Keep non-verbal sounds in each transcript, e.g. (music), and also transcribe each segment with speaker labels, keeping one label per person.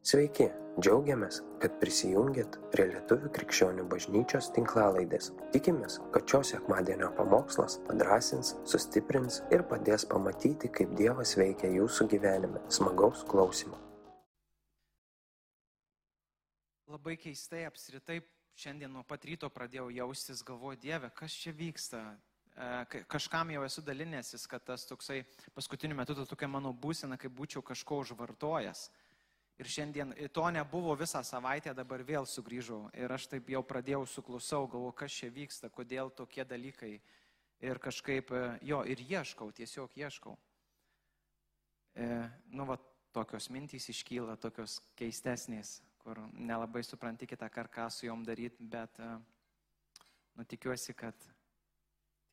Speaker 1: Sveiki, džiaugiamės, kad prisijungiat prie Lietuvų krikščionių bažnyčios tinklalaidės. Tikimės, kad šios sekmadienio pamokslas padrasins, sustiprins ir padės pamatyti, kaip Dievas veikia jūsų gyvenime. Smagaus klausimų.
Speaker 2: Labai keistai apskritai šiandien nuo pat ryto pradėjau jaustis, galvoju, Dieve, kas čia vyksta. E, ka- Kažkam jau esu dalinęsis, kad tas toksai paskutiniu metu ta tokia mano būsena, kaip būčiau kažko užvartojęs. Ir šiandien to nebuvo visą savaitę, dabar vėl sugrįžau. Ir aš taip jau pradėjau suklusau, galvoju, kas čia vyksta, kodėl tokie dalykai. Ir kažkaip, e, jo, ir ieškau, tiesiog ieškau. E, nu, va, tokios mintys iškyla, tokios keistesnės, kur nelabai supranti kitą kartą, ką su jom daryti, bet, e, nu, tikiuosi, kad,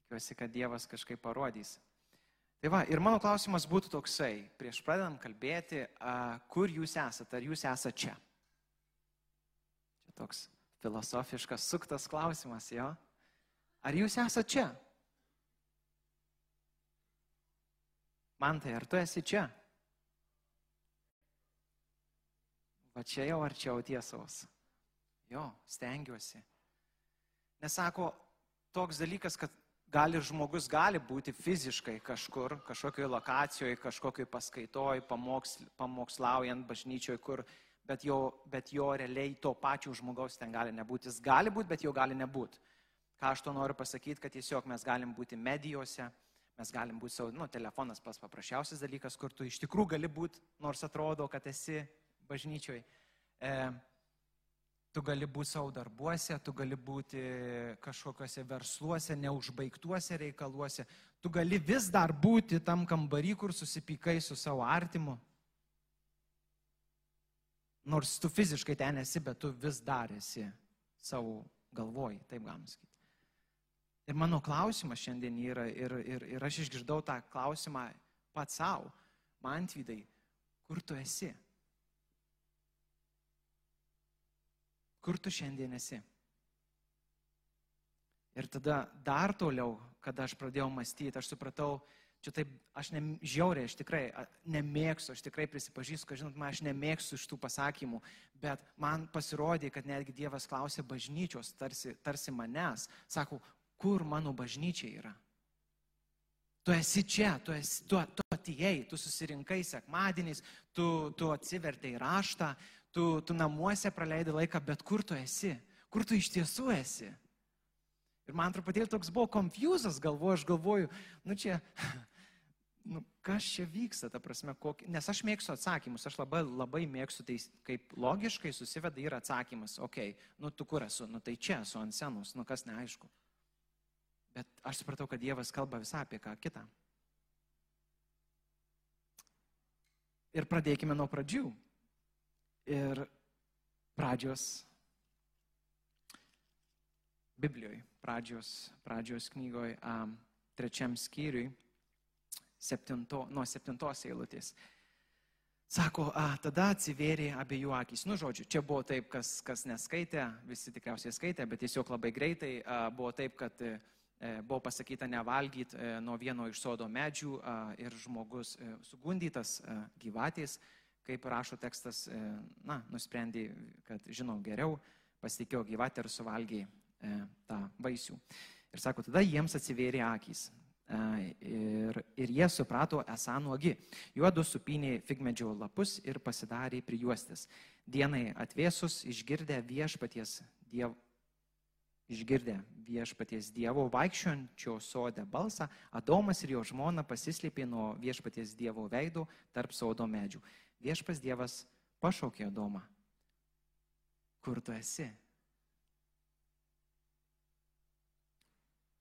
Speaker 2: tikiuosi, kad Dievas kažkaip parodys. Tai va, ir mano klausimas būtų toksai, prieš pradedant kalbėti, a, kur jūs esate, ar jūs esate čia? Čia toks filosofiškas, suktas klausimas, jo? Ar jūs esate čia? Man tai, ar tu esi čia? Va čia jau arčiau tiesos. Jo, stengiuosi. Nesako toks dalykas, kad gali žmogus gali būti fiziškai kažkur, kažkokioje lokacijoje, kažkokioje paskaitoje, pamoksl, pamokslaujant bažnyčioje, kur, bet jo, bet jo realiai to pačio žmogaus ten gali nebūti. Jis gali būti, bet jo gali nebūti. Ką aš to noriu pasakyti, kad tiesiog mes galim būti medijose, mes galim būti savo, nu, telefonas pas paprasčiausias dalykas, kur tu iš tikrųjų gali būti, nors atrodo, kad esi bažnyčioje. E, Tu gali būti savo darbuose, tu gali būti kažkokiuose versluose, neužbaigtuose reikaluose. Tu gali vis dar būti tam kambarį, kur susipykai su savo artimu. Nors tu fiziškai ten esi, bet tu vis dar esi savo galvoj, taip galim sakyti. Ir mano klausimas šiandien yra, ir, ir, ir aš išgirdau tą klausimą pats savo, man tvydai, kur tu esi? Kur tu šiandien esi. Ir tada dar toliau, kada aš pradėjau mąstyti, aš supratau, čia taip, aš ne, žiauriai, aš tikrai nemėgstu, aš tikrai prisipažįstu, kad, žinot, man aš nemėgstu iš tų pasakymų, bet man pasirodė, kad netgi Dievas klausė bažnyčios, tarsi, tarsi manęs, sako, kur mano bažnyčia yra. Tu esi čia, tu, esi, tu, tu atėjai, tu susirinkai sekmadieniais, tu, tu atsivertėjai raštą, tu, tu namuose praleidai laiką, bet kur tu esi, kur tu iš tiesų esi. Ir man truputėlį toks buvo konfuzas, galvoju, aš galvoju, nu čia, (laughs) nu kas čia vyksta, ta prasme, kokį, nes aš mėgstu atsakymus, aš labai, labai mėgstu tai, kaip logiškai susiveda yra atsakymas, okei, okay, nu tu kur esu, nu tai čia esu ant senos, nu kas neaišku. Bet aš supratau, kad Dievas kalba visą apie ką kitą. Ir pradėkime nuo pradžių. Ir pradžios Biblijoje, pradžios, pradžios knygoje, um, trečiam skyriui, septinto, nuo septintos eilutės. Sako, a, tada atsivėrė abiejų akis. Nu, žodžiu, čia buvo taip, kas, kas neskaitė, visi tikriausiai skaitė, bet tiesiog labai greitai a, buvo taip, kad e, buvo pasakyta nevalgyti e, nuo vieno iš sodo medžių a, ir žmogus e, sugundytas e, gyvatės, kaip rašo tekstas, e, na, nusprendė, kad žinau geriau, pasitikėjo gyvatę ir suvalgė e, tą vaisių. Ir sako, tada jiems atsivėrė akys. E, ir, ir jie suprato esą nuogi. Juodu supinė figmedžio lapus ir pasidarė prijuostis. Dienai atvėsus išgirdę viešpaties dievo. Išgirdę viešpaties dievo vaikščiončio sode balsą, Adomas ir jo žmona pasislėpė nuo viešpaties dievo veido tarp sodo medžių. Viešpas dievas pašaukė Adomą. Kur tu esi?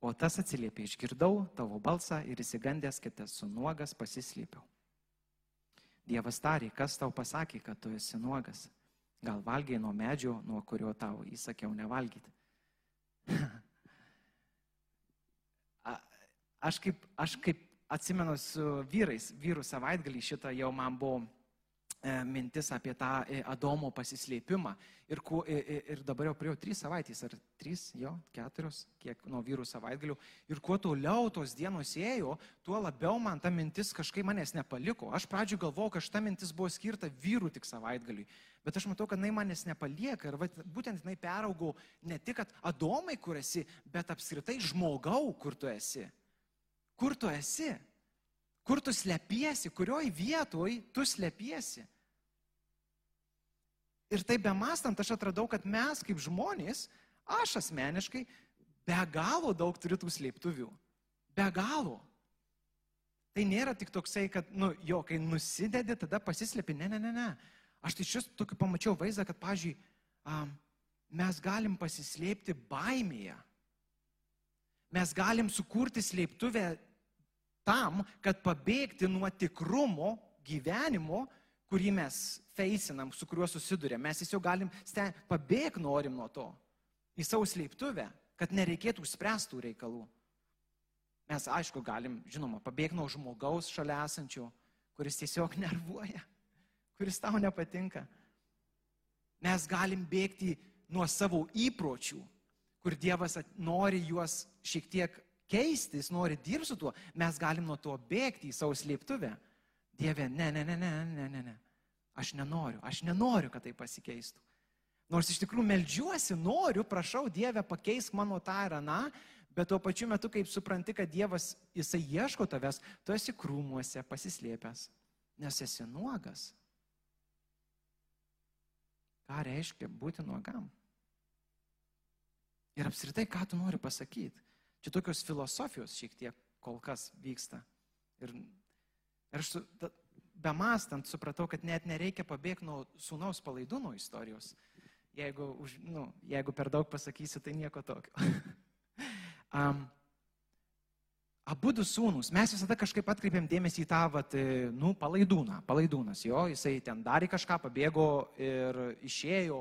Speaker 2: O tas atsiliepė, išgirdau tavo balsą ir įsigandęs, kad esu nuogas, pasislėpiau. Dievas tarė, kas tau pasakė, kad tu esi nuogas? Gal valgiai nuo medžio, nuo kurio tau įsakiau nevalgyti? (laughs) A- aš, kaip, aš kaip atsimenu su vyrais, vyrų savaitgalį šitą jau man buvo mintis apie tą e, Adomo pasislėpimą. Ir, kuo, ir, ir dabar jau praėjo trys savaitės, ar trys, jo, keturios, kiek nuo vyrų savaitgalių. Ir kuo toliau tos dienos ėjo, tuo labiau man ta mintis kažkaip manęs nepaliko. Aš pradžioje galvojau, kad šita mintis buvo skirta vyrų tik savaitgaliui. Bet aš matau, kad jinai manęs nepalieka. Ir va, būtent jinai peraugau ne tik, Adomai, kur esi, bet apskritai žmogau, kur tu esi. Kur tu esi? Kur tu slepiesi, kurioj vietoj tu slepiesi. Ir tai be mastant aš atradau, kad mes kaip žmonės, aš asmeniškai, be galo daug turiu tų slėptuvių. Be galo. Tai nėra tik toksai, kad, nu, jo, kai nusidedi, tada pasislėpi. Ne, ne, ne, ne. Aš tai šis tokį pamačiau vaizdą, kad, pažiūrėjau, mes galim pasislėpti baimėje. Mes galim sukurti slėptuvę tam, kad pabėgti nuo tikrumo gyvenimo, kurį mes feisinam, su kuriuo susidurėm. Mes tiesiog galim pabėgti norim nuo to į savo slėptuvę, kad nereikėtų spręstų reikalų. Mes, aišku, galim, žinoma, pabėgti nuo žmogaus šalia esančio, kuris tiesiog (laughs) nervuoja, kuris tau nepatinka. Mes galim bėgti nuo savo įpročių, kur Dievas nori juos šiek tiek keisti, jis nori dirbti su tuo, mes galim nuo to bėgti į savo slėptuvę. Dieve, ne, ne, ne, ne, ne, ne, ne. Aš nenoriu, aš nenoriu, kad tai pasikeistų. Nors iš tikrųjų melžiuosi, noriu, prašau Dievę, pakeisk mano tą ir aną, bet tuo pačiu metu, kaip supranti, kad Dievas, jisai ieško tavęs, tu esi krūmuose pasislėpęs, nes esi nuogas. Ką reiškia būti nuogam? Ir apskritai, ką tu nori pasakyti? Čia tokios filosofijos šiek tiek kol kas vyksta. Ir, ir aš su, ta, be mastant supratau, kad net nereikia pabėgti nuo sūnaus palaidūno istorijos. Jeigu, už, nu, jeigu per daug pasakysiu, tai nieko tokio. (laughs) um, Abu du sūnus, mes visada kažkaip atkreipėm dėmesį į tą, vat, nu, palaidūną. Palaidūnas, jo, jisai ten darė kažką, pabėgo ir išėjo,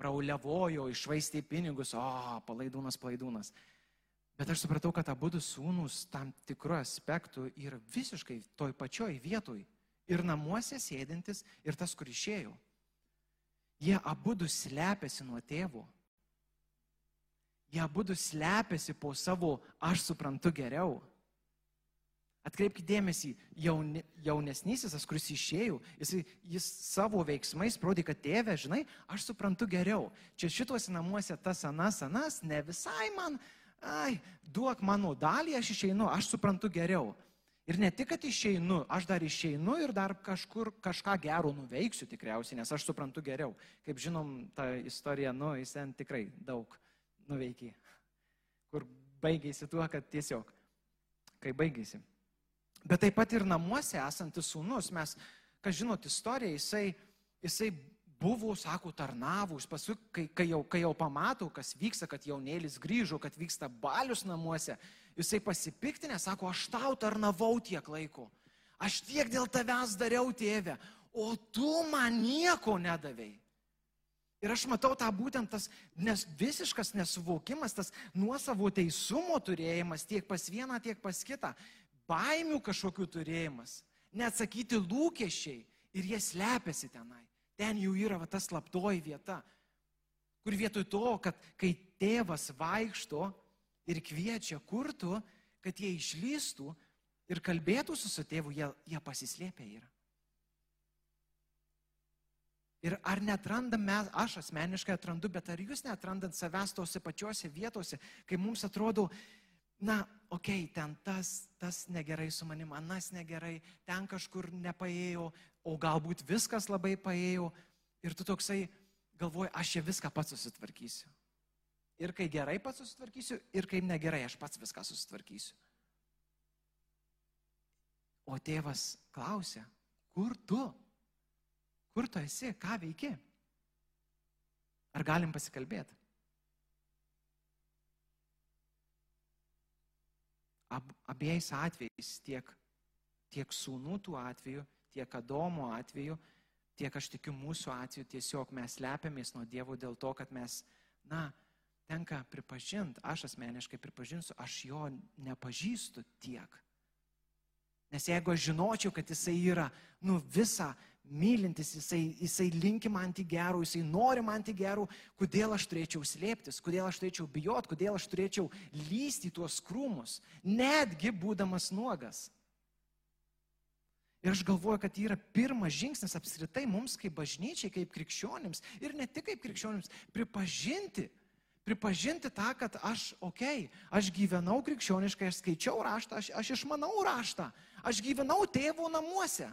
Speaker 2: prauliavojo, išvaistė pinigus, o, palaidūnas, palaidūnas. Bet aš supratau, kad abu du sūnus tam tikru aspektu yra visiškai toj pačioj vietoj. Ir namuose sėdintis, ir tas, kur išėjo. Jie abu du slepiasi nuo tėvo. Jie abu du slepiasi po savo aš suprantu geriau. Atkreipkite dėmesį, jauni, jaunesnysis, tas, kuris išėjo, jis, jis savo veiksmais parodė, kad tėvė, žinai, aš suprantu geriau. Čia šituose namuose tas anas, anas, ne visai man, ai, duok mano dalį, aš išeinu, aš suprantu geriau. Ir ne tik, kad išeinu, aš dar išeinu ir dar kažkur kažką gero nuveiksiu tikriausiai, nes aš suprantu geriau. Kaip žinom, ta istorija, nu, jis ten tikrai daug nuveikė. Kur baigėsi tuo, kad tiesiog, kai baigėsi. Bet taip pat ir namuose esantis sūnus, mes, kas žinot istoriją, jisai, jisai buvo, sako, tarnavus, paskui, kai, kai, jau, kai jau pamato, kas vyksta, kad jaunėlis grįžo, kad vyksta balius namuose, jisai pasipiktinė, sako, aš tau tarnavau tiek laiko, aš tiek dėl tavęs dariau tėvę, o tu man nieko nedavėjai. Ir aš matau tą būtent tas nes, visiškas nesuvokimas, tas nuosavo teisumo turėjimas tiek pas vieną, tiek pas kitą, baimių kažkokių turėjimas, neatsakyti lūkesčiai. Ir jie slepiasi tenai. Ten jau yra va, ta slaptoji vieta, kur vietoj to, kad kai tėvas vaikšto ir kviečia kurtų, kad jie išlystų ir kalbėtų su su tėvu, jie, jie pasislėpia yra. Ir ar netrandame, aš asmeniškai atrandu, bet ar jūs netrandant savęs tose pačiose vietose, kai mums atrodo, na, okei, okay, ten tas, tas negerai su manim, anas negerai, ten kažkur nepaėjo, o galbūt viskas labai paėjo ir tu toksai galvoji, aš čia viską pats susitvarkysiu. Ir kai gerai pats susitvarkysiu, ir kai negerai, aš pats viską susitvarkysiu. O tėvas klausia, kur tu? Kur tu esi? Ką veiki? Ar galim pasikalbėti? Ab, abiejais atvejais, tiek, tiek sūnų tų atveju, tiek Adomo atveju, tiek aš tikiu mūsų atveju tiesiog mes slepiamės nuo Dievo dėl to, kad mes, na, tenka pripažinti, aš asmeniškai pripažinsiu, aš jo nepažįstu tiek. Nes jeigu aš žinočiau, kad jisai yra, nu, visą, mylintis, jisai, jisai linki man tik gerų, jisai nori man tik gerų, kodėl aš turėčiau slėptis, kodėl aš turėčiau bijot, kodėl aš turėčiau lysti tuos krūmus, netgi būdamas nuogas. Ir aš galvoju, kad tai yra pirmas žingsnis apskritai mums kaip bažnyčiai, kaip krikščionims ir ne tik kaip krikščionims, pripažinti, pripažinti tą, kad aš, okei, okay, aš gyvenau krikščioniškai, aš skaičiau raštą, aš, aš išmanau raštą, aš gyvenau tėvų namuose.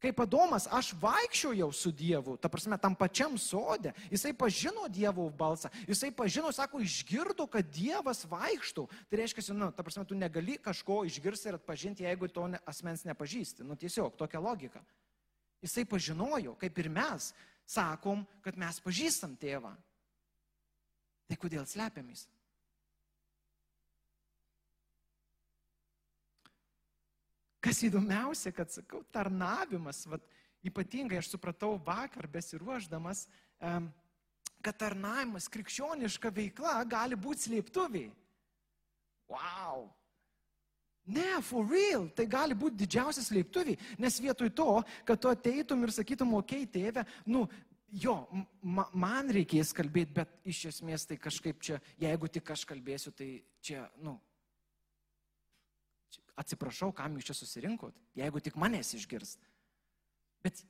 Speaker 2: Kaip Adomas, aš vaikščiojau su Dievu, ta prasme, tam pačiam sodė. Jisai pažino Dievo balsą, jisai pažino, sako, išgirdo, kad Dievas vaikštų. Tai reiškia, nu, ta prasme, tu negali kažko išgirsti ir atpažinti, jeigu to ne, asmens nepažįsti. Nu, tiesiog tokia logika. Jisai pažinojo, kaip ir mes sakom, kad mes pažįstam tėvą. Tai kodėl slepiamės? Kas įdomiausia, kad, sakau, tarnavimas, vat, ypatingai aš supratau vakar besiruoždamas, kad tarnavimas, krikščioniška veikla gali būti slėptuviai. Wow! Ne, for real, tai gali būti didžiausias slėptuviai, nes vietoj to, kad tu ateitum ir sakytum, okei, okay, tėve, nu, jo, ma, man reikės kalbėti, bet iš esmės tai kažkaip čia, jeigu tik aš kalbėsiu, tai čia, nu, atsiprašau, kam jūs čia susirinkot, jeigu tik manęs išgirs. Bet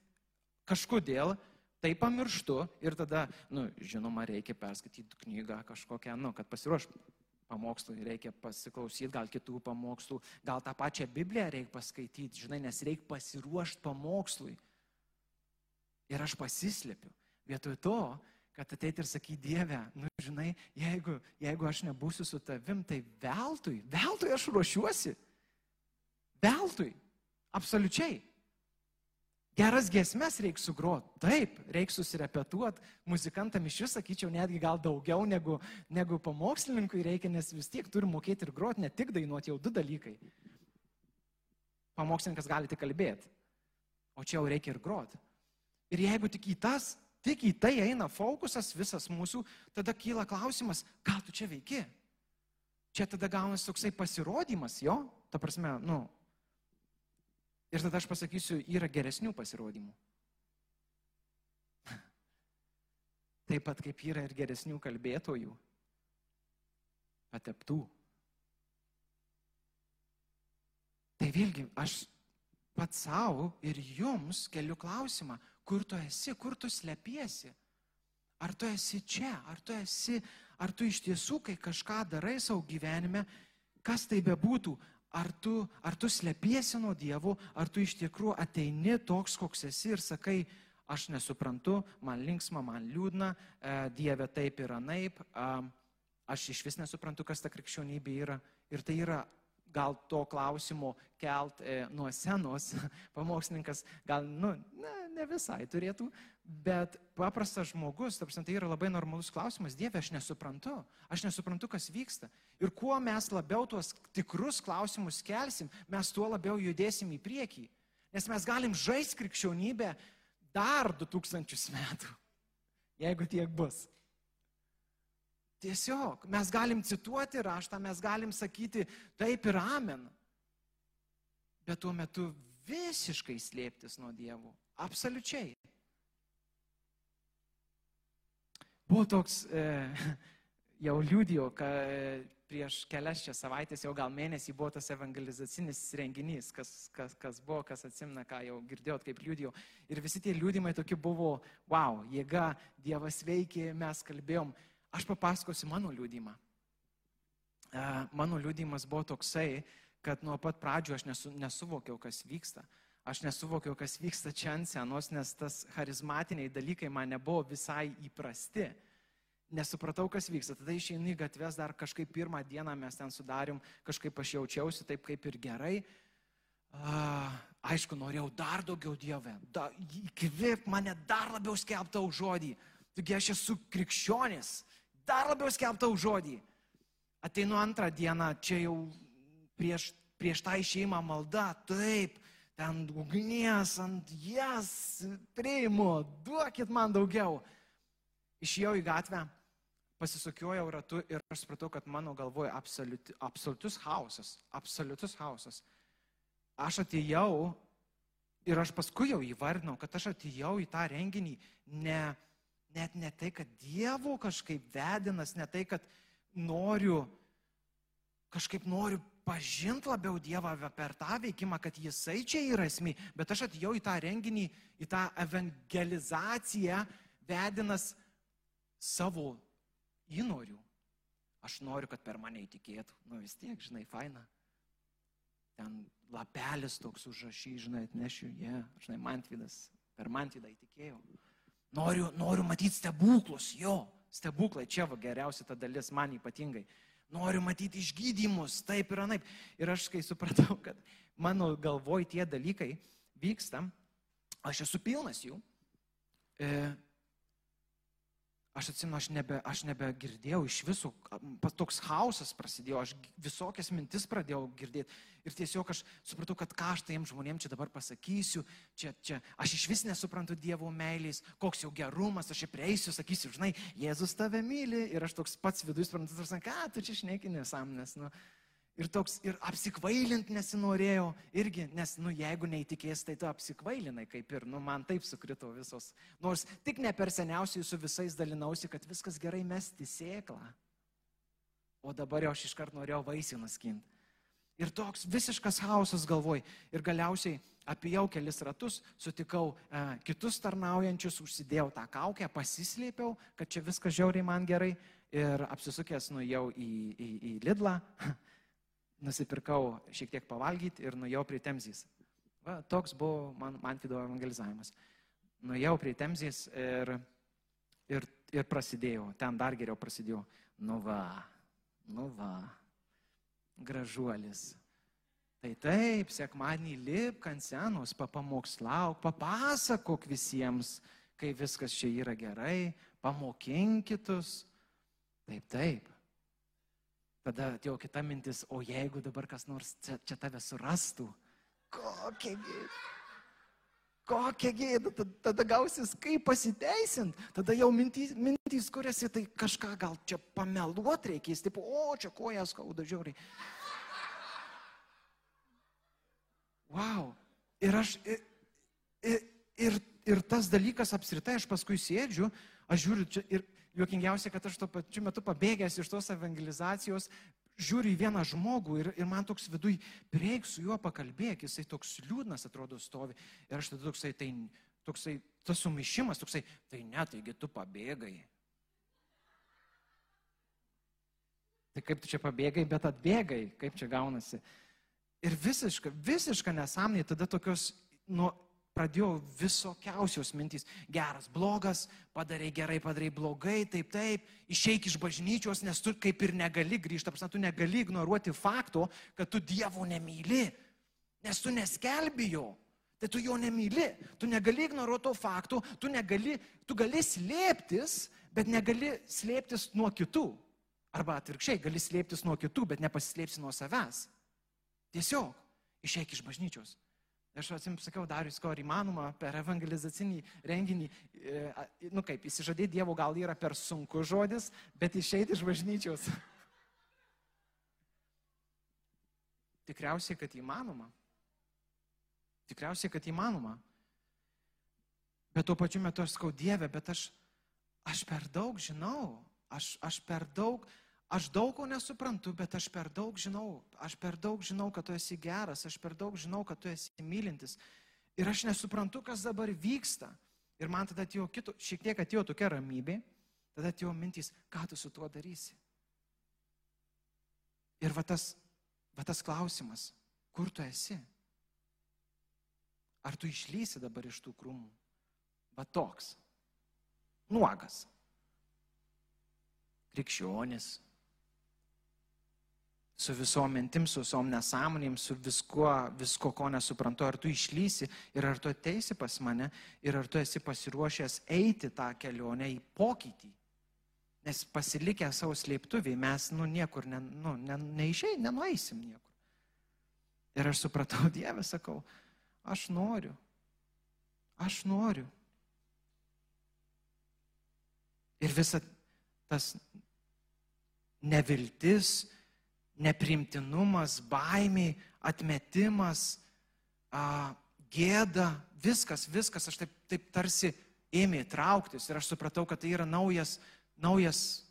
Speaker 2: kažkodėl tai pamirštu ir tada, nu, žinoma, reikia perskaityti knygą kažkokią, nu, kad pasiruoš pamokslui, reikia pasiklausyti gal kitų pamokslų, gal tą pačią Bibliją reikia paskaityti, žinai, nes reikia pasiruošti pamokslui. Ir aš pasislėpiu. Vietoj to, kad ateit ir sakyti Dievę, nu, žinai, jeigu, jeigu aš nebūsiu su tavim, tai veltui, veltui aš ruošiuosi. Veltui. Absoliučiai. Geras gesmes reikia sugroti. Taip, reikia susirepetuoti. Muzikantam iš vis, sakyčiau, netgi gal daugiau negu, negu pamokslininkui reikia, nes vis tiek turi mokėti ir groti, ne tik dainuoti, jau du dalykai. Pamokslininkas gali tik kalbėti, o čia jau reikia ir groti. Ir jeigu tik į tas, tik į tai eina fokusas visas mūsų, tada kyla klausimas, ką tu čia veiki? Čia tada gaunasi toksai pasirodymas, jo? Ta prasme, nu, Ir tada aš pasakysiu, yra geresnių pasirodymų. (laughs) Taip pat kaip yra ir geresnių kalbėtojų, pateptų. Tai vėlgi, aš pats savo ir jums keliu klausimą, kur tu esi, kur tu slepiesi. Ar tu esi čia, ar tu esi, ar tu iš tiesų, kai kažką darai savo gyvenime, kas tai bebūtų, ar tu, ar tu slepiesi nuo Dievo, ar tu iš tikrųjų ateini toks, koks esi ir sakai, aš nesuprantu, man linksma, man liūdna, e, Dieve taip ir anaip, aš iš vis nesuprantu, kas ta krikščionybė yra. Ir tai yra gal to klausimo kelt e, nuo senos, (laughs) pamokslininkas gal, nu, ne, ne visai turėtų, bet paprastas žmogus, tarpsim, tai yra labai normalus klausimas, Dieve, aš nesuprantu, aš nesuprantu, kas vyksta. Ir kuo mes labiau tuos tikrus klausimus kelsim, mes tuo labiau judėsim į priekį. Nes mes galim žaisti krikščionybę dar 2000 metų, (laughs) jeigu tiek bus. Tiesiog mes galim cituoti raštą, mes galim sakyti taip ir amen. Bet tuo metu visiškai slėptis nuo dievų. Absoliučiai. Buvo toks, e, (laughs) jau liūdėjau, kad e, prieš kelias čia savaitės, jau gal mėnesį buvo tas evangelizacinis renginys, kas, kas, kas buvo, kas atsimna, ką jau girdėjot, kaip liūdėjau. Ir visi tie liūdimai tokie buvo, wow, jėga, Dievas veikė, mes kalbėjom. Aš papasakosiu mano liūdimą. E, mano liūdimas buvo toksai, kad nuo pat pradžių aš nesu, nesuvokiau, kas vyksta. Aš nesuvokiau, kas vyksta čia ant senos, nes tas charizmatiniai dalykai man nebuvo visai įprasti. Nesupratau, kas vyksta. Tada išeinu į gatves, dar kažkaip pirmą dieną mes ten sudarim, kažkaip aš jaučiausi taip kaip ir gerai. Uh, aišku, norėjau dar daugiau Dievę, da, įkvėp mane dar labiau skelbtą už žodį. Taigi aš esu krikščionis, dar labiau skelbtau žodį. Ateinu antrą dieną, čia jau prieš, prieš tą išeimą malda, taip, ten ugnies ant jas priimu, duokit man daugiau. Išėjau į gatvę, pasisukiojau ratu ir aš supratau, kad mano galvoje absoliuti, absoliutus chaosas, absoliutus chaosas. Aš atėjau Ir aš paskui jau įvardinau, kad aš atėjau į tą renginį ne, net ne tai, kad Dievo kažkaip vedinas, ne tai, kad noriu, kažkaip noriu pažinti labiau Dievą per tą veikimą, kad Jisai čia yra esmė, bet aš atėjau į tą renginį, į tą evangelizaciją, vedinas savo įnorių. Aš noriu, kad per mane įtikėtų. Nu vis tiek, žinai, faina. Ten lapelis toks užrašy, žinai, atnešiu, jie, yeah, žinai, Mantvidas, per Mantvidą įtikėjau. Noriu, noriu matyti stebuklus, jo, stebuklai, čia va geriausia ta dalis, man ypatingai. Noriu matyti išgydymus, taip ir anaip. Ir aš kai supratau, kad mano galvoj tie dalykai vyksta, aš esu pilnas jų. E, Aš atsimenu, aš, nebe, aš nebegirdėjau iš visų, toks chaosas prasidėjo, aš visokias mintis pradėjau girdėti ir tiesiog aš supratau, kad ką aš tiem žmonėm čia dabar pasakysiu, čia, čia, aš iš vis nesuprantu Dievo meilės, koks jau gerumas, aš prieisiu, sakysiu, žinai, Jėzus tave myli ir aš toks pats viduje suprantu, ką tu čia šnekinės amnes. Nu, Ir toks, ir apsikvailint nesinorėjau irgi, nes, nu, jeigu neįtikės, tai tu apsikvailinai, kaip ir, nu, man taip sukrito visos. Nors tik ne per seniausiai su visais dalinausi, kad viskas gerai mesti sėklą. O dabar jau aš iškart norėjau vaisių nuskinti. Ir toks visiškas chaosas galvoj. Ir galiausiai apėjau kelis ratus, sutikau e, kitus tarnaujančius, užsidėjau tą kaukę, pasislėpiau, kad čia viskas žiauriai man gerai. Ir apsisukęs nuėjau į, į, į Lidlą. (laughs) nusipirkau šiek tiek pavalgyti ir nuėjau prie Temzys. Va, toks buvo man, Manfido evangelizavimas. Nuėjau prie Temzys ir, ir, ir prasidėjau, ten dar geriau prasidėjau. Nu va, nu va, gražuolis. Tai taip, sekmanį lipk ant senos, papamokslau, papasakok visiems, kai viskas čia yra gerai, pamokink kitus. Taip, taip. Tada atėjo kita mintis, o jeigu dabar kas nors čia, čia tave surastų, kokia gėda. Kokia gėda, tada, tada gausis kaip pasiteisint, tada jau mintys, mintys kuriasi, tai kažką gal čia pameluot reikės, taip, o čia kojas skauda žiauriai. Wow. Ir aš, ir, ir, ir, ir tas dalykas apskritai, aš paskui sėdžiu, aš žiūriu čia ir juokingiausia, kad aš tuo pačiu metu pabėgęs iš tos evangelizacijos, žiūriu į vieną žmogų ir, ir man toks viduj, prieik su juo pakalbėk, jisai toks liūdnas atrodo stovi. Ir aš tada toksai, tai, toksai, tas sumišimas, toksai, tai ne, taigi tu pabėgai. Tai kaip tu čia pabėgai, bet atbėgai, kaip čia gaunasi. Ir visiška, visiška nesąmonė, tada tokios, nu, pradėjo visokiausios mintys. Geras, blogas, padarai gerai, padarai blogai, taip, taip, išeik iš bažnyčios, nes tu kaip ir negali grįžti, apsna, tu negali ignoruoti fakto, kad tu Dievo nemyli, nes tu neskelbi jo. Tai tu jo nemyli, tu negali ignoruoti to fakto, tu, negali, tu gali slėptis, bet negali slėptis nuo kitų. Arba atvirkščiai, gali slėptis nuo kitų, bet nepasislėpsi nuo savęs. Tiesiog išeik iš bažnyčios. Aš atsimenu, sakiau, darius, ko ar įmanoma per evangelizacinį renginį, e, nu kaip, įsižadėti Dievo gal yra per sunku žodis, bet išeiti iš bažnyčios. (laughs) Tikriausiai, kad įmanoma. Tikriausiai, kad įmanoma. Bet tuo pačiu metu aš skau Dievę, bet aš, aš per daug žinau, aš, aš per daug, Aš daug ko nesuprantu, bet aš per daug žinau, aš per daug žinau, kad tu esi geras, aš per daug žinau, kad tu esi mylintis. Ir aš nesuprantu, kas dabar vyksta. Ir man tada atėjo kito, šiek tiek atėjo tokia ramybė, tada atėjo mintys, ką tu su tuo darysi. Ir va tas, va tas klausimas, kur tu esi? Ar tu išlysi dabar iš tų krūmų? Va toks. Nuogas. Krikščionis, su visom mintim, su visom nesąmonėm, su viskuo, visko, ko nesuprantu, ar tu išlysi ir ar tu ateisi pas mane ir ar tu esi pasiruošęs eiti tą kelionę į pokytį. Nes pasilikę savo slėptuvį mes, nu, niekur ne, nu, ne, neišėjai, nenueisim niekur. Ir aš supratau, (laughs) Dieve, sakau, aš noriu, aš noriu. Ir visa tas neviltis, neprimtinumas, baimiai, atmetimas, a, gėda, viskas, viskas, aš taip, taip tarsi ėmė trauktis ir aš supratau, kad tai yra naujas, naujas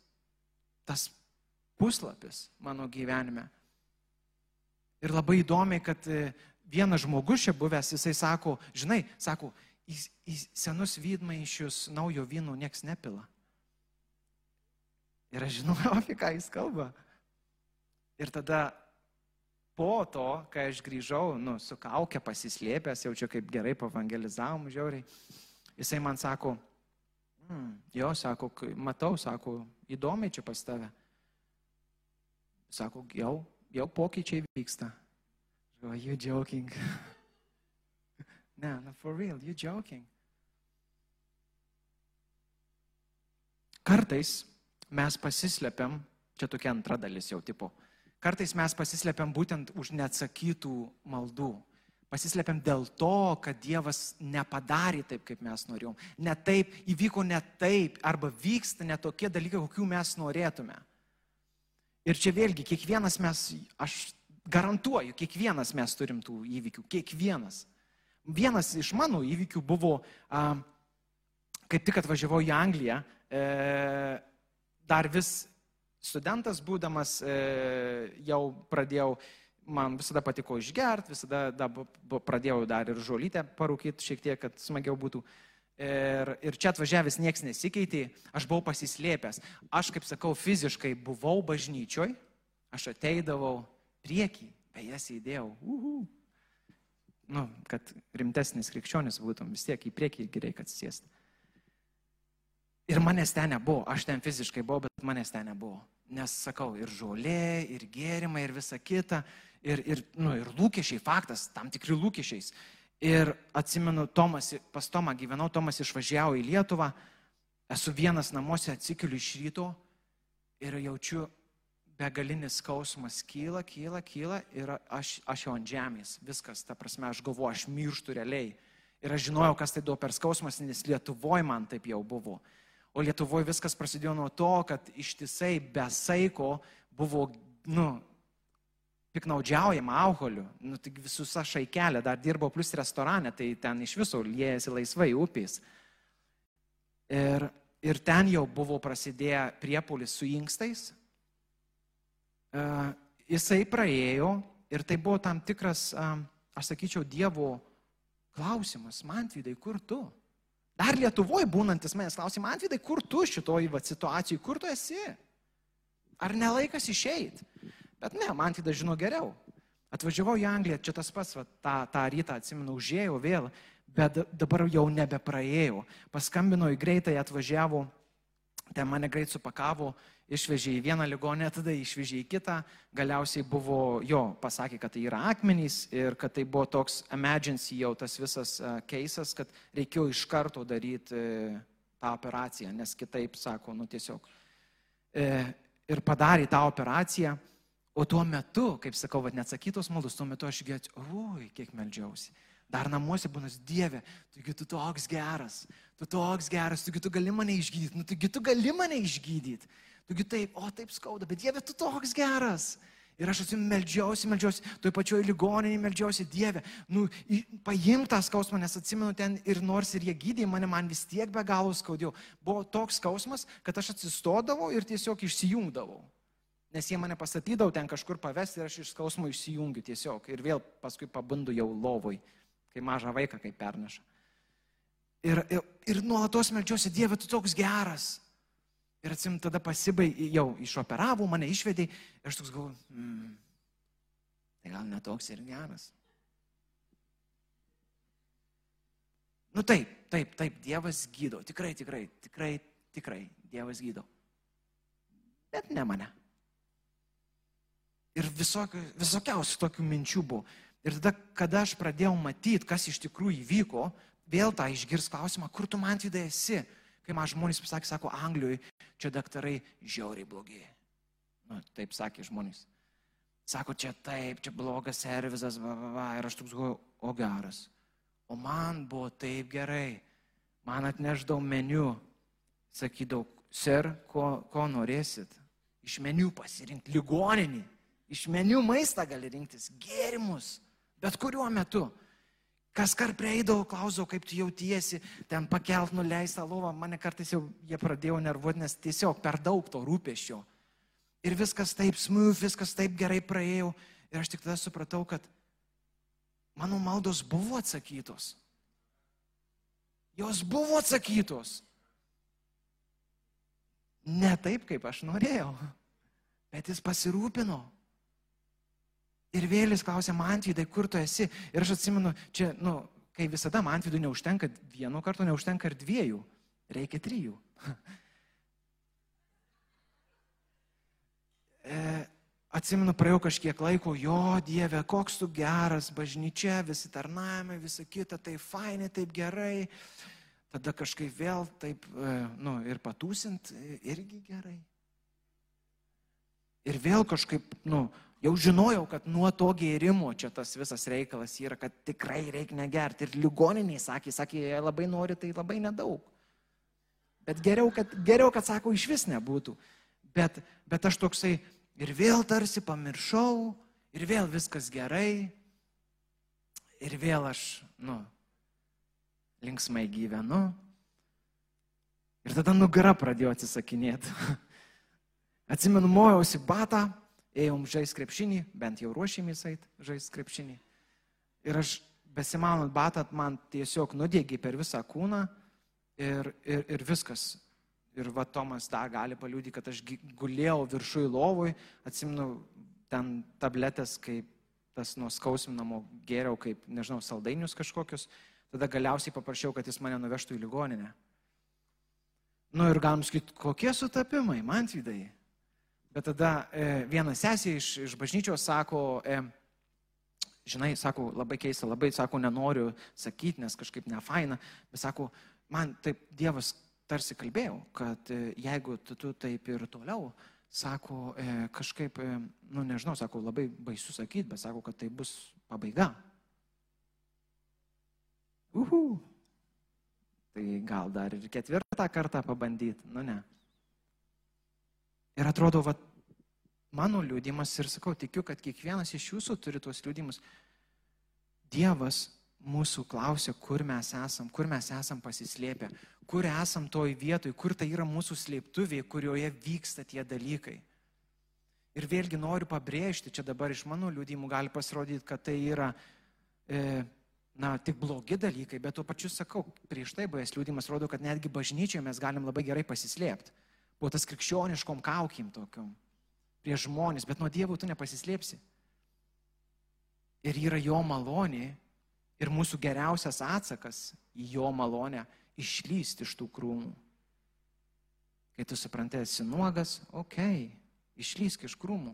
Speaker 2: tas puslapis mano gyvenime. Ir labai įdomiai, kad e, vienas žmogus čia buvęs, jisai sako, žinai, sako, į, į senus vydmaišius naujo vyno nieks nepila. Ir aš žinau, (laughs) apie ką jis kalba. Ir tada po to, kai aš grįžau, nu, su kaukė pasislėpęs, jau čia kaip gerai pavangelizavom, žiauriai, jisai man sako, mm, jo, sako, matau, sako, įdomiai čia pas tave. Sako, jau, jau pokyčiai vyksta. Are you joking? (laughs) ne, no, for real, you joking. Kartais mes pasislepiam, čia tokia antra dalis jau tipo, Kartais mes pasislepiam būtent už neatsakytų maldų. Pasislepiam dėl to, kad Dievas nepadarė taip, kaip mes norėjom. Ne taip, įvyko ne taip, arba vyksta ne tokie dalykai, kokių mes norėtume. Ir čia vėlgi, kiekvienas mes, aš garantuoju, kiekvienas mes turim tų įvykių, kiekvienas. Vienas iš mano įvykių buvo, kaip tik atvažiavau į Angliją, e, dar vis studentas būdamas e, jau pradėjau, man visada patiko išgert, visada da, pradėjau dar ir žolytę parūkyti šiek tiek, kad smagiau būtų. Ir, ir čia atvažiavęs niekas nesikeitė, aš buvau pasislėpęs. Aš, kaip sakau, fiziškai buvau bažnyčioj, aš ateidavau priekį, beje, sėdėjau. Uhu. Nu, kad rimtesnis krikščionis būtum, vis tiek į priekį reikia atsisėsti. Ir manęs ten nebuvo, aš ten fiziškai buvau, bet manęs ten nebuvo. Nes sakau, ir žolė, ir gėrimai, ir visa kita, ir, ir, nu, ir lūkesčiai, faktas, tam tikri lūkesčiais. Ir atsimenu, Tomas, pas Tomą gyvenau, Tomas išvažiavo į Lietuvą, esu vienas namuose, atsikeliu iš ryto ir jaučiu begalinis skausmas kyla, kyla, kyla ir aš, aš jau ant žemės, viskas, ta prasme, aš galvoju, aš mirštu realiai. Ir aš žinojau, kas tai buvo per skausmas, nes Lietuvoje man taip jau buvo. O Lietuvoje viskas prasidėjo nuo to, kad ištisai be saiko buvo, nu, piknaudžiaujama alkoholiu. Nu, tik visus šaikelė, dar dirbo plus restorane, tai ten iš viso liejasi laisvai upės. Ir, ir ten jau buvo prasidėję priepolis su inkstais. Uh, jisai praėjo ir tai buvo tam tikras, uh, aš sakyčiau, Dievo klausimas, man vidai, kur tu? Dar Lietuvoje būnantis manęs klausė, man vidai, kur tu šitoj va, situacijai, kur tu esi? Ar nelaikas išeit? Bet ne, man vidai žino geriau. Atvažiavau į Angliją, čia tas pats, va, tą, tą rytą atsimenu, užėjau vėl, bet dabar jau nebepraėjau. Paskambino į greitai, atvažiavo, ten mane greit supakavo, išvežė į vieną ligonę, tada išvežė į kitą, galiausiai buvo, jo, pasakė, kad tai yra akmenys ir kad tai buvo toks emergency jau tas visas keisas, kad reikėjo iš karto daryti e, tą operaciją, nes kitaip, sako, nu tiesiog. E, ir padarė tą operaciją, o tuo metu, kaip sakau, vad neatsakytos maldos, tuo metu aš gėčiau, oi, kiek melžiausi. Dar namuose būnas Dieve, tugi tu toks geras, tu toks geras, tugi tu gali mane išgydyti, nu tugi tu gali mane išgydyti. Tugi taip, o taip skauda, bet Dieve, tu toks geras. Ir aš atsimenu, melžiausi, melžiausi, toj pačioj ligoninėje melžiausi, Dieve, nu, paimk tą skausmą, nes atsimenu ten ir nors ir jie gydė mane, man vis tiek be galo skaudėjo. Buvo toks skausmas, kad aš atsistodavau ir tiesiog išsijungdavau. Nes jie mane pastatydavo ten kažkur pavesti ir aš iš skausmo išsijungiu tiesiog. Ir vėl paskui pabundu jau lovoj, kai mažą vaiką kaip perneša. Ir, ir, ir nuolatos melžiausi, Dieve, tu toks geras. Ir atsim, tada pasibai, jau išoperavo, mane išvedė ir aš toks galvoju, mm, tai gal netoks ir geras. Nu taip, taip, taip, Dievas gydo, tikrai, tikrai, tikrai, tikrai, Dievas gydo. Bet ne mane. Ir visokių, visokiausių tokių minčių buvo. Ir tada, kada aš pradėjau matyti, kas iš tikrųjų įvyko, vėl tą išgirs klausimą, kur tu man vidai esi. Kai man žmonės pasakė, sako, Anglijoje čia daktarai žiauriai blogi. Nu, taip sakė žmonės. Sako, čia taip, čia blogas servizas, va, va, va. ir aš toks galvoju, o geras. O man buvo taip gerai. Man atneždavau meniu, sakydavau, ser, ko, ko norėsit? Iš meniu pasirinkti ligoninį. Iš meniu maistą gali rinktis, gėrimus, bet kuriuo metu. Kas kar prieidavo, klausau, kaip tu jautiesi, ten pakelt, nuleist tą lovą, mane kartais jau jie pradėjo nervuoti, nes tiesiog per daug to rūpešio. Ir viskas taip smooth, viskas taip gerai praėjau. Ir aš tik tada supratau, kad mano maldos buvo atsakytos. Jos buvo atsakytos. Ne taip, kaip aš norėjau, bet jis pasirūpino. Ir vėlis klausė, man atvydai, kur tu esi? Ir aš atsimenu, čia, nu, kai visada man atvydų neužtenka vieno karto, neužtenka ir dviejų, reikia trijų. (laughs) e, atsimenu, praėjau kažkiek laiko, jo Dieve, koks tu geras, bažnyčia, visi tarnavimai, visa kita, tai fainai, taip gerai. Tada kažkaip vėl taip, e, nu, ir patūsint irgi gerai. Ir vėl kažkaip, nu, Jau žinojau, kad nuo to gėrimo čia tas visas reikalas yra, kad tikrai reikia negerti. Ir ligoniniai sakė, sakė, jie labai nori, tai labai nedaug. Bet geriau, kad, geriau, kad sako, iš vis nebūtų. Bet, bet aš toksai ir vėl tarsi pamiršau, ir vėl viskas gerai, ir vėl aš, nu, linksmai gyvenu. Ir tada nugara pradėjo atsisakinėti. (laughs) Atsimenu, mojausi batą ėjom žais krepšinį, bent jau ruošėmės eit žais krepšinį. Ir aš besimanant batat, man tiesiog nudėgi per visą kūną ir, ir, ir viskas. Ir va Tomas dar gali paliūdyti, kad aš gulėjau viršui lovui, atsimenu ten tabletės, kaip tas nuskausminamo geriau, kaip, nežinau, saldainius kažkokius. Tada galiausiai paprašiau, kad jis mane nuvežtų į ligoninę. Nu ir galim sakyti, kokie sutapimai, man tvydai. Bet tada e, viena sesija iš, iš bažnyčios sako, e, žinai, sako, labai keista, labai, sako, nenoriu sakyti, nes kažkaip ne faina, bet sako, man taip Dievas tarsi kalbėjau, kad e, jeigu tu, tu taip ir toliau, sako, e, kažkaip, e, nu nežinau, sako, labai baisu sakyti, bet sako, kad tai bus pabaiga. Uhu. Tai gal dar ir ketvirtą kartą pabandyti, nu ne. Ir atrodo, va, mano liūdimas ir sakau, tikiu, kad kiekvienas iš jūsų turi tuos liūdimus. Dievas mūsų klausia, kur mes esam, kur mes esam pasislėpę, kur esam toj vietoj, kur tai yra mūsų slėptuvė, kurioje vyksta tie dalykai. Ir vėlgi noriu pabrėžti, čia dabar iš mano liūdimų gali pasirodyti, kad tai yra, e, na, tik blogi dalykai, bet tuo pačiu sakau, prieš tai buvęs liūdimas rodo, kad netgi bažnyčioje mes galim labai gerai pasislėpti buvo tas krikščioniškom kaukim tokiom prieš žmonės, bet nuo Dievo tu nepasislėpsi. Ir yra jo malonė ir mūsų geriausias atsakas į jo malonę išlysti iš tų krūmų. Kai tu supranti, esi nuogas, okei, okay, išlysk iš krūmų.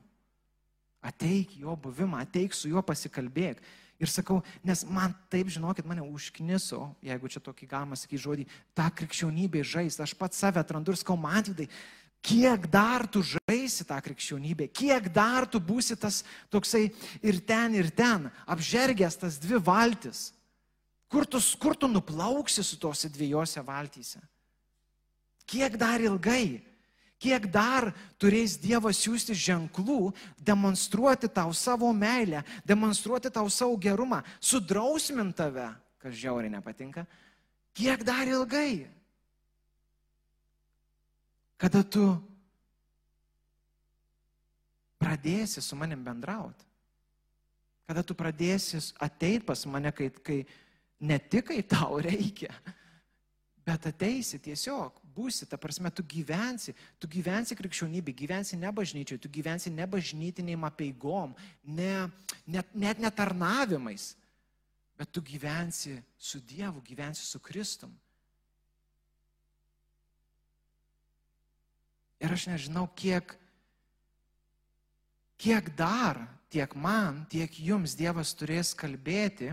Speaker 2: Ateik jo buvimą, ateik su juo pasikalbėk. Ir sakau, nes man taip, žinokit, mane užkniso, jeigu čia tokį galima sakyti žodį, tą krikščionybę žaisti. Aš pats save atrandu ir sakau, man vidai, kiek dar tu žaisi tą krikščionybę, kiek dar tu būsi tas toksai ir ten, ir ten, apžergęs tas dvi valtis. Kur tu, kur tu nuplauksi su tose dviejose valtyse? Kiek dar ilgai? Kiek dar turės Dievas siūsti ženklų, demonstruoti tau savo meilę, demonstruoti tau savo gerumą, sudrausmint tave, kas žiauriai nepatinka. Kiek dar ilgai? Kada tu pradėsi su manim bendrauti? Kada tu pradėsi ateit pas mane, kai, kai ne tik kai tau reikia, bet ateisi tiesiog, būsi, ta prasme, tu gyvensi, tu gyvensi krikščionybė, gyvensi ne bažnyčiai, tu gyvensi ne bažnytiniam apieigom, ne, net, net netarnavimais, bet tu gyvensi su Dievu, gyvensi su Kristum. Ir aš nežinau, kiek, kiek dar tiek man, tiek jums Dievas turės kalbėti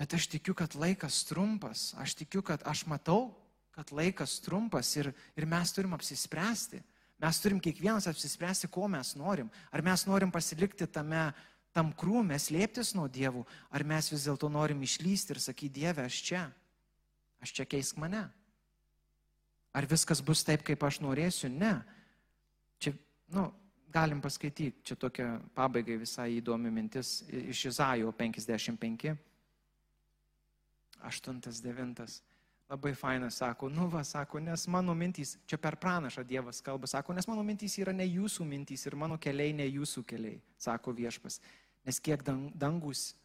Speaker 2: Bet aš tikiu, kad laikas trumpas, aš tikiu, kad aš matau, kad laikas trumpas ir, ir mes turim apsispręsti. Mes turim kiekvienas apsispręsti, ko mes norim. Ar mes norim pasilikti tame, tam krūme, slėptis nuo dievų, ar mes vis dėlto norim išlysti ir sakyti, Dieve, aš čia, aš čia keisk mane. Ar viskas bus taip, kaip aš norėsiu? Ne. Čia, nu, galim paskaityti, čia tokia pabaigai visai įdomi mintis iš Izaijo 55, 8-9. Labai fainas, sako, nu va, sako, nes mano mintys, čia per pranašą Dievas kalba, sako, nes mano mintys yra ne jūsų mintys ir mano keliai ne jūsų keliai, sako viešpas. Nes kiek dangus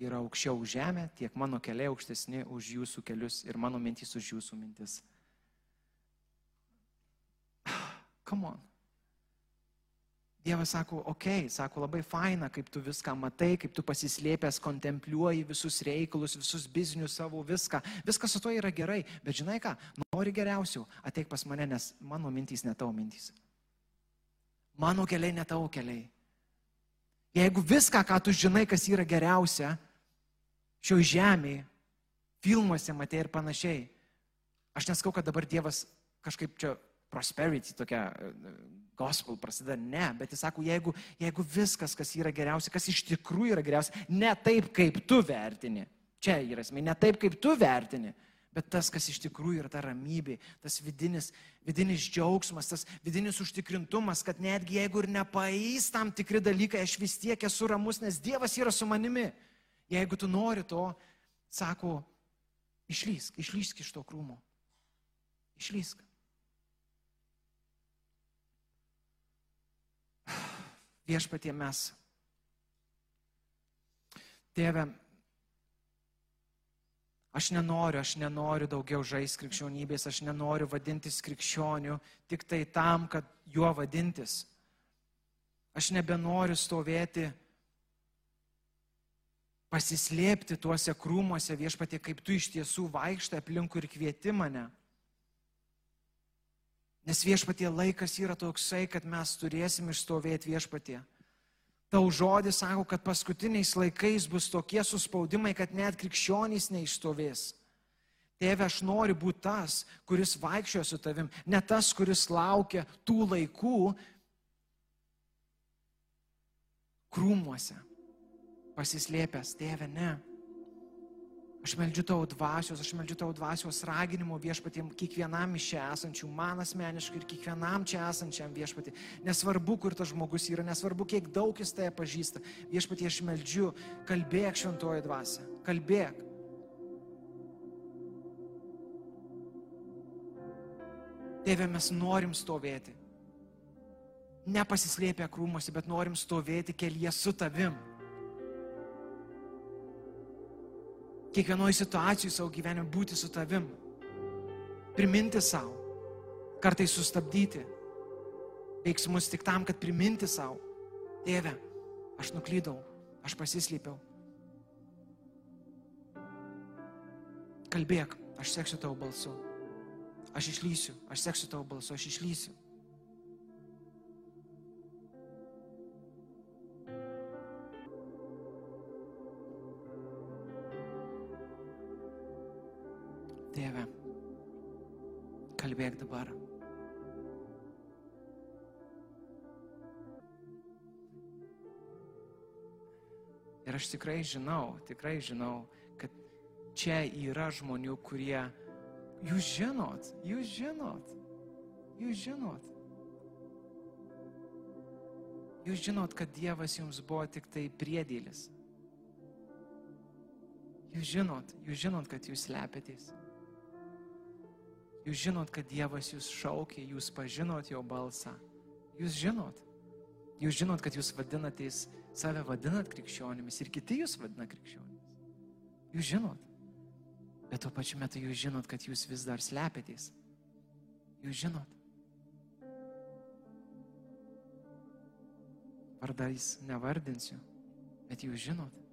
Speaker 2: yra aukščiau už žemę, tiek mano keliai aukštesni už jūsų kelius ir mano mintys už jūsų mintis. (sighs) Come on. Dievas sako, okei, okay, sako, labai faina, kaip tu viską matai, kaip tu pasislėpęs kontempliuoji visus reikalus, visus biznius savo, viską. Viskas su to yra gerai, bet žinai ką, nori geriausių, ateik pas mane, nes mano mintys ne tavo mintys. Mano keliai ne tavo keliai. Jeigu viską, ką tu žinai, kas yra geriausia, šio žemėje, filmuose matai ir panašiai, aš neskau, kad dabar Dievas kažkaip čia prosperity tokia gospel prasideda, ne, bet jis sako, jeigu, jeigu viskas, kas yra geriausia, kas iš tikrųjų yra geriausia, ne taip, kaip tu vertini, čia yra esmė, ne taip, kaip tu vertini, bet tas, kas iš tikrųjų yra ta ramybė, tas vidinis, vidinis džiaugsmas, tas vidinis užtikrintumas, kad netgi jeigu ir nepaeis tam tikri dalykai, aš vis tiek esu ramus, nes Dievas yra su manimi. Jeigu tu nori to, sako, išlysk, išlysk iš to krūmo. Išlysk. Viešpatie mes. Tėve, aš nenoriu, aš nenoriu daugiau žaisti krikščionybės, aš nenoriu vadintis krikščioniu tik tai tam, kad juo vadintis. Aš nebenoriu stovėti, pasislėpti tuose krūmuose viešpatie, kaip tu iš tiesų vaikštai aplinkui ir kvieti mane. Nes viešpatie laikas yra toksai, kad mes turėsim išstovėti viešpatie. Tau žodis sako, kad paskutiniais laikais bus tokie suspaudimai, kad net krikščionys neišstovės. Tėve, aš noriu būti tas, kuris vaikščioja su tavim, ne tas, kuris laukia tų laikų krūmuose, pasislėpęs. Tėve, ne. Aš meldžiu tavo dvasios, aš meldžiu tavo dvasios raginimo viešpatiem kiekvienam iš čia esančių, man asmeniškai ir kiekvienam čia esančiam viešpatį. Nesvarbu, kur tas žmogus yra, nesvarbu, kiek daug jis tai pažįsta. Viešpatį aš meldžiu, kalbėk šventoji dvasia, kalbėk. Tėve, mes norim stovėti. Nepasislėpę krūmose, bet norim stovėti kelyje su tavim. Kiekvienoje situacijoje savo gyvenime būti su tavim. Priminti savo. Kartais sustabdyti veiksmus tik tam, kad priminti savo. Tėve, aš nuklydau, aš pasislėpiau. Kalbėk, aš seksiu tavo balsu. Aš išlysiu, aš seksiu tavo balsu, aš išlysiu. Tėve, kalbėk dabar. Ir aš tikrai žinau, tikrai žinau, kad čia yra žmonių, kurie, jūs žinot, jūs žinot, jūs žinot. Jūs žinot, kad Dievas jums buvo tik tai priedėlis. Jūs žinot, jūs žinot, kad jūs slepiatės. Jūs žinot, kad Dievas jūs šaukė, jūs pažinot jo balsą. Jūs žinot. Jūs žinot, kad jūs vadinatės, save vadinat krikščionimis ir kiti jūs vadina krikščionimis. Jūs žinot. Bet tuo pačiu metu jūs žinot, kad jūs vis dar slepiatės. Jūs žinot. Vardais nevardinsiu, bet jūs žinot.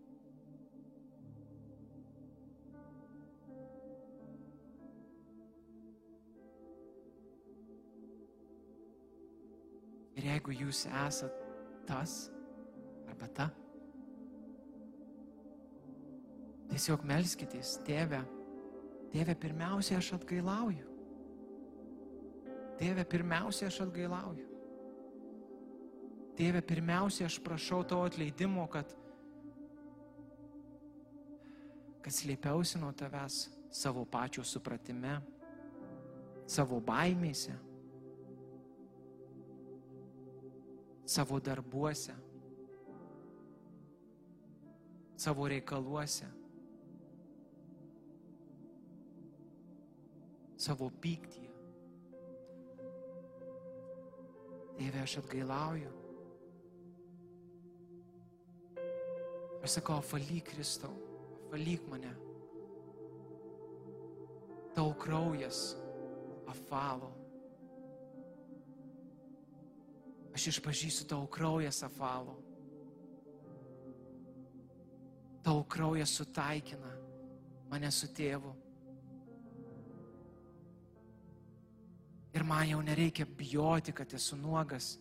Speaker 2: Ir jeigu jūs esat tas arba ta, tiesiog melskitės, tėve, tėve, pirmiausia, aš atgailauju. Tėve, pirmiausia, aš atgailauju. Tėve, pirmiausia, aš prašau tavo atleidimo, kad, kad slėpiausi nuo tavęs savo pačio supratime, savo baimėse savo darbuose, savo reikaluose, savo pyktyje. Tėve, aš atgailauju. Aš sakau, apvalyk Kristau, apvalyk mane. Tau kraujas apvalo. Aš išpažįsiu tavo kraujas apvalo. Tavo kraujas sutaikina mane su tėvu. Ir man jau nereikia bijoti, kad esu nuogas.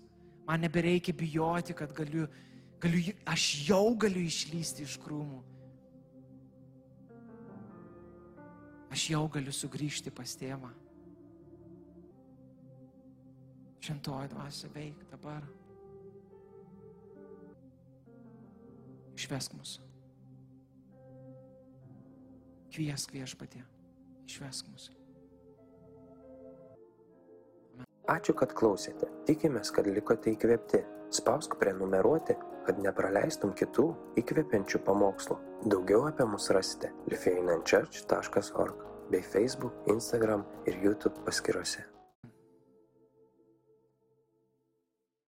Speaker 2: Man nebereikia bijoti, kad galiu, galiu, aš jau galiu išlysti iš krūmų. Aš jau galiu sugrįžti pas tėvą. Šventoji dvasia veik dabar. Išvesk mus. Kviesk viešpatė. Išvesk mus.
Speaker 1: Ačiū, kad klausėte. Tikimės, kad likote įkvėpti. Spausk prenumeruoti, kad nepraleistum kitų įkvepiančių pamokslų. Daugiau apie mus rasite lifeinanchurch.org bei Facebook, Instagram ir YouTube paskiruose.